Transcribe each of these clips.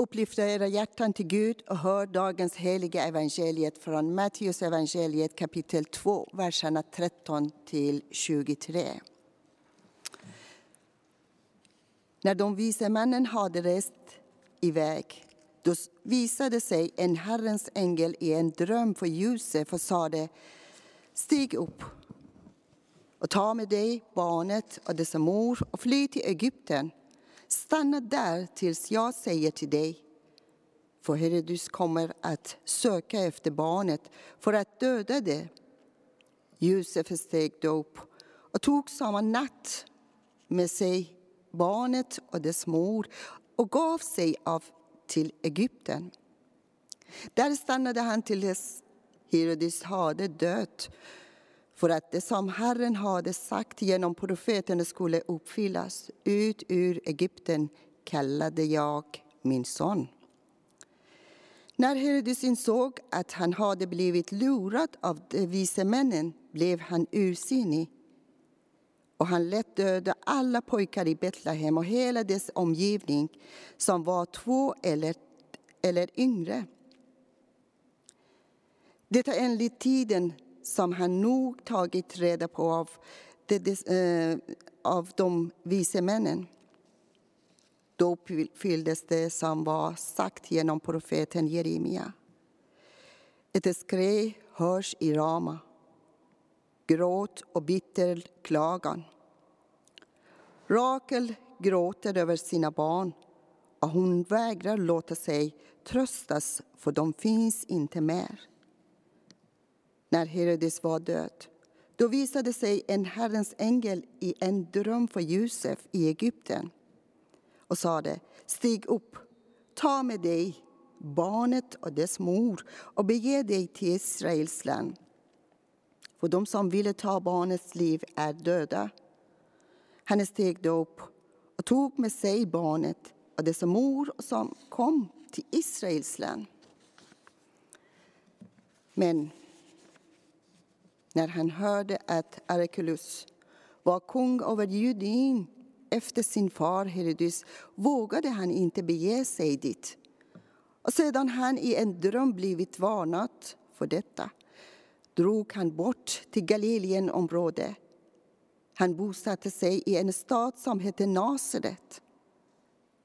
Upplyfta era hjärtan till Gud och hör dagens heliga evangeliet från Matteus evangeliet kapitel 2, verserna 13 till 23. När de vise männen hade rest iväg då visade sig en Herrens ängel i en dröm för Josef och sade Stig upp och ta med dig barnet och dess mor och fly till Egypten. Stanna där tills jag säger till dig. För Herodes kommer att söka efter barnet för att döda det. Josef steg då upp och tog samma natt med sig barnet och dess mor och gav sig av till Egypten. Där stannade han till dess Herodes hade dött för att det som Herren hade sagt genom profeten skulle uppfyllas. Ut ur Egypten kallade jag min son. När Herodes insåg att han hade blivit lurad av de vise männen blev han ursinnig och han lät döda alla pojkar i Betlehem och hela dess omgivning som var två eller, eller yngre. Detta enligt tiden som han nog tagit reda på av, det, eh, av de vise männen. Då uppfylldes det som var sagt genom profeten Jeremia. Ett skrä hörs i Rama, gråt och bitter klagan. Rakel gråter över sina barn och hon vägrar låta sig tröstas för de finns inte mer när Herodes var död. Då visade sig en Herrens ängel i en dröm för Josef i Egypten och sade, stig upp, ta med dig barnet och dess mor och bege dig till Israels land. För de som ville ta barnets liv är döda. Han steg då upp och tog med sig barnet och dess mor som kom till Israels land. Men när han hörde att Arkelos var kung över Judin efter sin far Herodes vågade han inte bege sig dit. Och sedan han i en dröm blivit varnad för detta drog han bort till Galileenområdet. Han bosatte sig i en stad som hette Nasaret.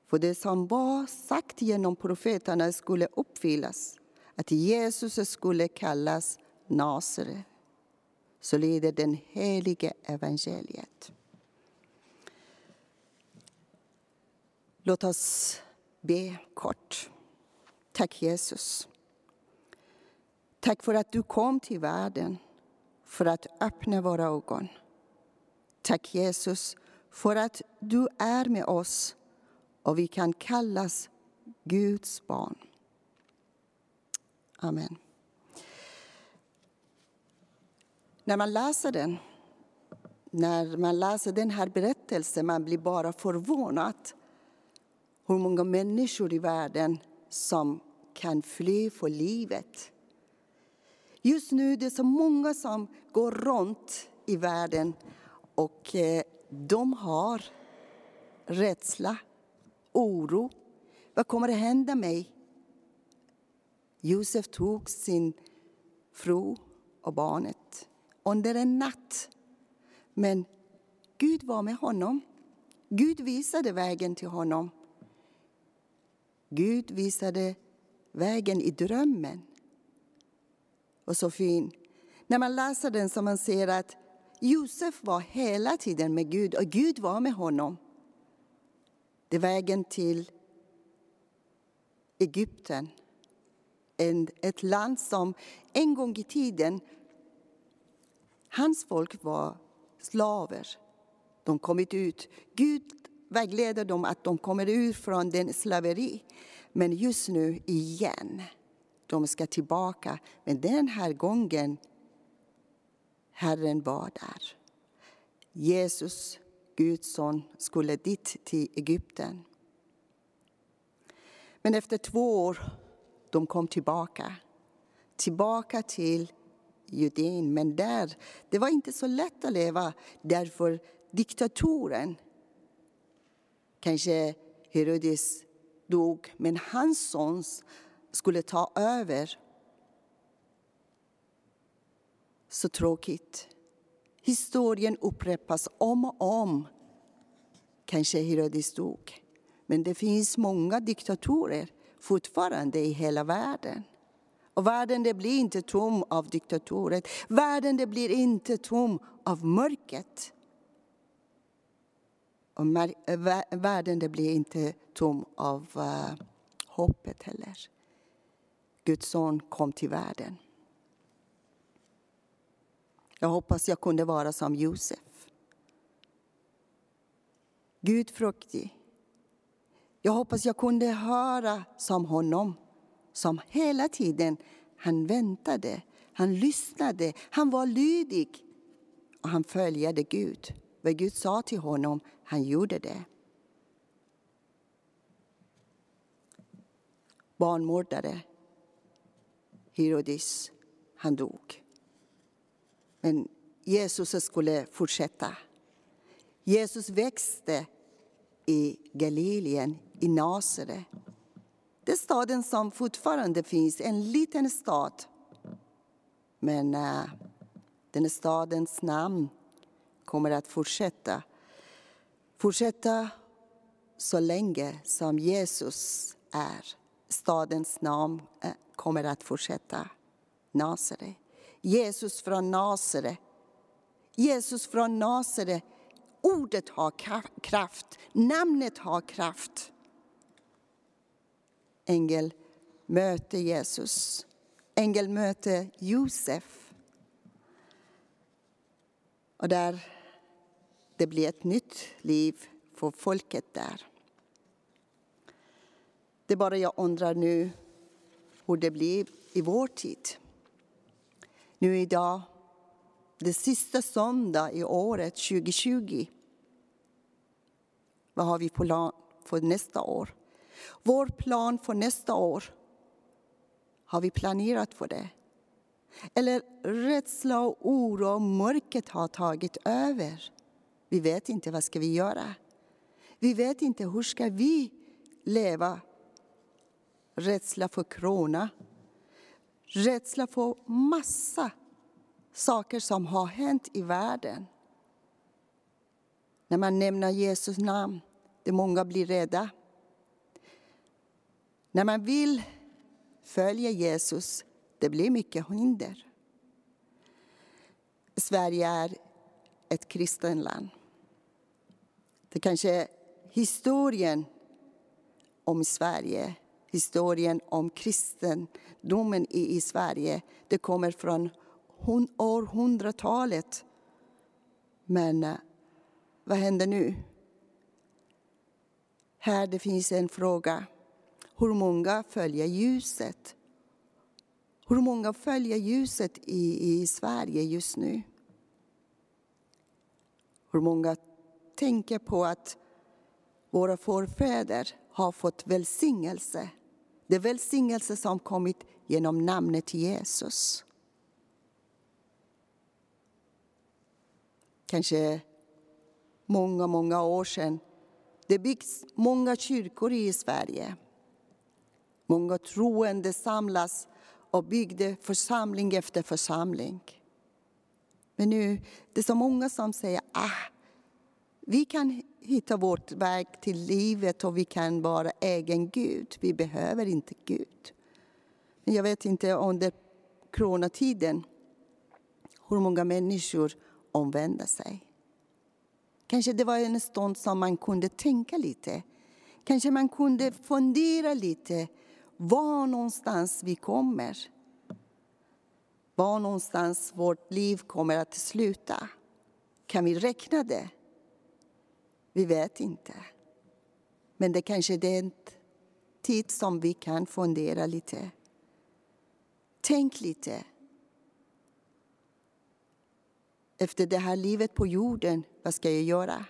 För det som var sagt genom profeterna skulle uppfyllas, att Jesus skulle kallas Nasaret så lyder den helige evangeliet. Låt oss be kort. Tack Jesus. Tack för att du kom till världen för att öppna våra ögon. Tack Jesus för att du är med oss och vi kan kallas Guds barn. Amen. När man läser den, när man läser den här berättelsen, man blir bara förvånad hur många människor i världen som kan fly för livet. Just nu är det så många som går runt i världen och eh, de har rädsla, oro. Vad kommer att hända mig? Josef tog sin fru och barnet under en natt. Men Gud var med honom. Gud visade vägen till honom. Gud visade vägen i drömmen. Och så fin. När man läser den så man ser att Josef var hela tiden med Gud och Gud var med honom. Det är vägen till Egypten. Ett land som en gång i tiden Hans folk var slaver. De kommit ut. Gud vägleder dem att de kommer ut från den slaveri. Men just nu igen, de ska tillbaka. Men den här gången, Herren var där. Jesus, Guds son, skulle dit till Egypten. Men efter två år, de kom tillbaka. Tillbaka till Judén, Men där, det var inte så lätt att leva därför diktatoren, kanske Herodes dog, men hans son skulle ta över. Så tråkigt. Historien upprepas om och om. Kanske Herodes dog. Men det finns många diktatorer fortfarande i hela världen. Och världen det blir inte tom av diktatorer. Världen det blir inte tom av mörkret. Och eh, världen det blir inte tom av uh, hoppet heller. Guds son kom till världen. Jag hoppas jag kunde vara som Josef. Gudfruktig. Jag hoppas jag kunde höra som honom, som hela tiden han väntade, han lyssnade, han var lydig och han följde Gud. Vad Gud sa till honom, han gjorde det. Barnmordare, Herodes, han dog. Men Jesus skulle fortsätta. Jesus växte i Galileen, i Nasaret. Det är staden som fortfarande finns, en liten stad. Men äh, den stadens namn kommer att fortsätta. Fortsätta så länge som Jesus är. Stadens namn äh, kommer att fortsätta. Nasaret. Jesus från Nasaret. Jesus från Nasaret. Ordet har kraft, namnet har kraft. Ängel möter Jesus. Ängel möter Josef. Och där det blir ett nytt liv för folket där. Det är bara jag undrar nu hur det blir i vår tid. Nu idag, det sista söndag i året 2020. Vad har vi på plan för nästa år? Vår plan för nästa år, har vi planerat för det? Eller rädsla och oro och mörkret har tagit över? Vi vet inte vad ska vi göra. Vi vet inte hur ska vi leva. Rädsla för corona. Rädsla för massa saker som har hänt i världen. När man nämner Jesus namn, det många blir rädda. När man vill följa Jesus, det blir mycket hinder. Sverige är ett kristet land. Det kanske är historien om Sverige, historien om kristendomen i, i Sverige. Det kommer från århundratalet. Men eh, vad händer nu? Här det finns en fråga. Hur många följer ljuset? Hur många följer ljuset i, i Sverige just nu? Hur många tänker på att våra förfäder har fått välsignelse? Det välsignelse som kommit genom namnet Jesus. Kanske många, många år sedan. Det byggs många kyrkor i Sverige. Många troende samlas och byggde församling efter församling. Men nu det är så många som säger ah, vi kan hitta vårt väg till livet och vi kan vara egen Gud. Vi behöver inte Gud. Men jag vet inte under coronatiden hur många människor omvände sig. Kanske det var en stund som man kunde tänka lite. Kanske man kunde fundera lite var någonstans vi kommer. Var någonstans vårt liv kommer att sluta. Kan vi räkna det? Vi vet inte. Men det kanske är den tid som vi kan fundera lite. Tänk lite. Efter det här livet på jorden, vad ska jag göra?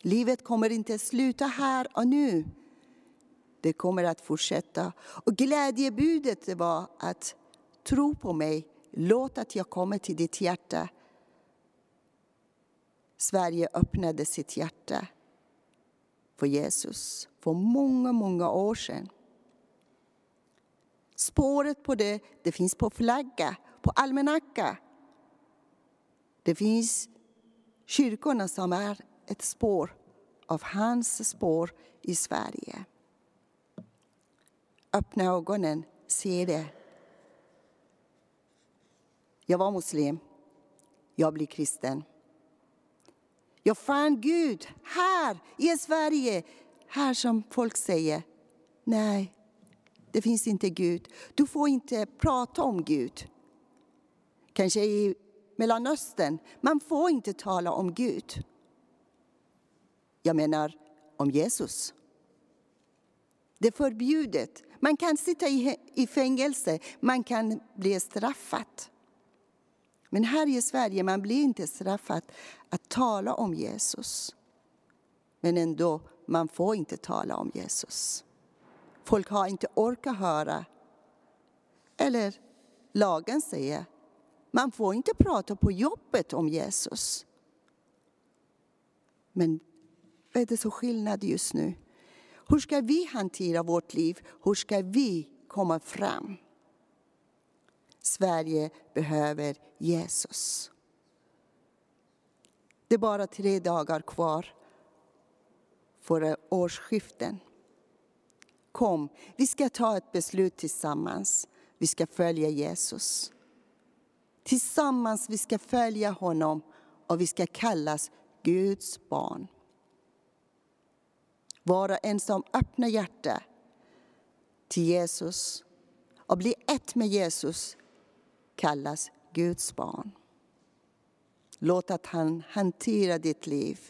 Livet kommer inte sluta här och nu. Det kommer att fortsätta. Och glädjebudet var att tro på mig, låt att jag kommer till ditt hjärta. Sverige öppnade sitt hjärta. för Jesus för många, många år sedan. Spåret på det, det finns på flagga, på almanacka. Det finns kyrkorna som är ett spår av hans spår i Sverige. Öppna ögonen, se det. Jag var muslim. Jag blev kristen. Jag fann Gud här i Sverige, här som folk säger. Nej, det finns inte Gud. Du får inte prata om Gud. Kanske i Mellanöstern, man får inte tala om Gud. Jag menar om Jesus. Det är förbjudet. Man kan sitta i fängelse, man kan bli straffad. Men här i Sverige man blir inte straffad att tala om Jesus. Men ändå, man får inte tala om Jesus. Folk har inte orkat höra. Eller lagen säger, man får inte prata på jobbet om Jesus. Men vad är det så skillnad just nu? Hur ska vi hantera vårt liv? Hur ska vi komma fram? Sverige behöver Jesus. Det är bara tre dagar kvar för årsskiften. Kom, vi ska ta ett beslut tillsammans. Vi ska följa Jesus. Tillsammans vi ska följa honom och vi ska kallas Guds barn. Vara en som öppnar hjärta till Jesus och bli ett med Jesus kallas Guds barn. Låt att han hanterar ditt liv.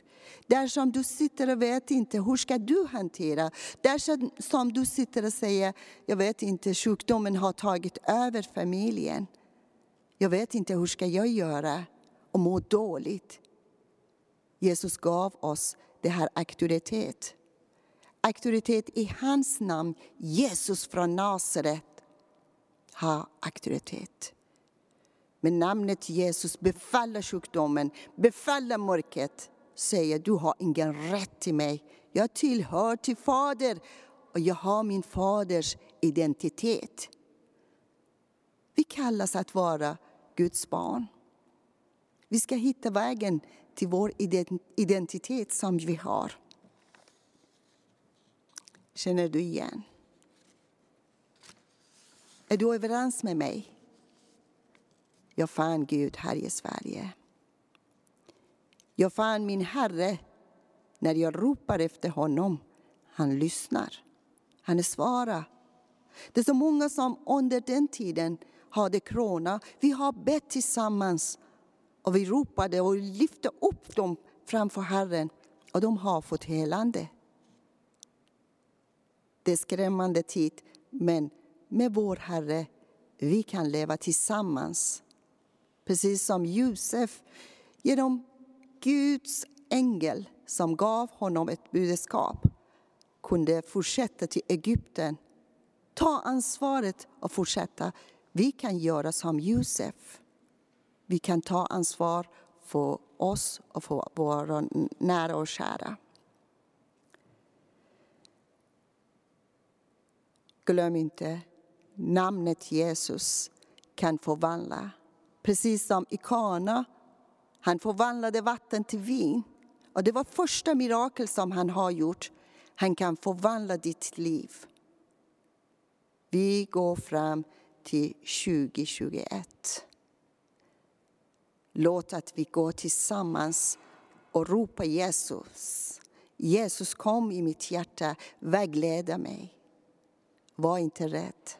Där som du sitter och vet inte, hur ska du hantera? Där som du sitter och säger, jag vet inte, sjukdomen har tagit över familjen. Jag vet inte, hur ska jag göra? Och må dåligt. Jesus gav oss det här auktoritet. Auktoritet i hans namn, Jesus från Nasaret, har auktoritet. Med namnet Jesus befaller sjukdomen, befaller mörkret, säger du har ingen rätt till mig. Jag tillhör till Fader och jag har min faders identitet. Vi kallas att vara Guds barn. Vi ska hitta vägen till vår identitet som vi har. Känner du igen? Är du överens med mig? Jag fann Gud här i Sverige. Jag fann min Herre när jag ropar efter honom. Han lyssnar. Han svarar. Det är så många som under den tiden hade corona. Vi har bett tillsammans och vi ropade och lyfte upp dem framför Herren och de har fått helande. Det är skrämmande tid, men med vår Herre vi kan leva tillsammans precis som Josef genom Guds ängel som gav honom ett budskap kunde fortsätta till Egypten. Ta ansvaret och fortsätta. Vi kan göra som Josef. Vi kan ta ansvar för oss och för våra nära och kära. Glöm inte, namnet Jesus kan förvandla Precis som i Kana. Han förvandlade vatten till vin. Och Det var första mirakel som han har gjort. Han kan förvandla ditt liv. Vi går fram till 2021. Låt att vi går tillsammans och ropa Jesus. Jesus kom i mitt hjärta, vägleda mig. Var inte rädd.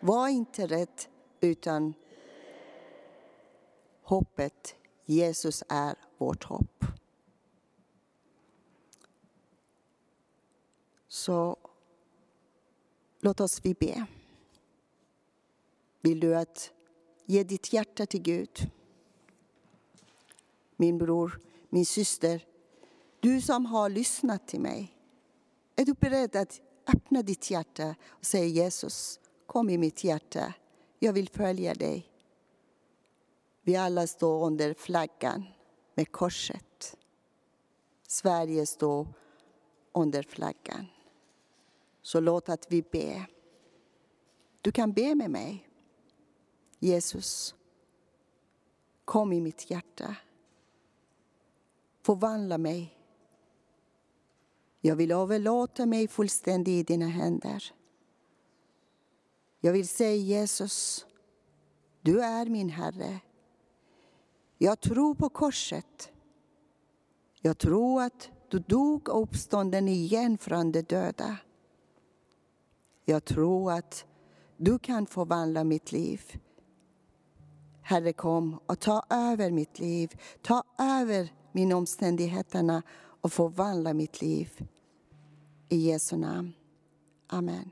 Var inte rädd utan hoppet. Jesus är vårt hopp. Så låt oss vi be. Vill du att ge ditt hjärta till Gud? Min bror, min syster, du som har lyssnat till mig. Är du beredd att öppna ditt hjärta och säga Jesus, kom i mitt hjärta. Jag vill följa dig. Vi alla står under flaggan med korset. Sverige står under flaggan. Så låt att vi be. Du kan be med mig. Jesus, kom i mitt hjärta. Förvandla mig. Jag vill överlåta mig fullständigt i dina händer. Jag vill säga Jesus, du är min Herre. Jag tror på korset. Jag tror att du dog och uppstånden igen från de döda. Jag tror att du kan förvandla mitt liv. Herre, kom och ta över mitt liv. Ta över mina omständigheterna och förvandla mitt liv. I Jesu namn. Amen.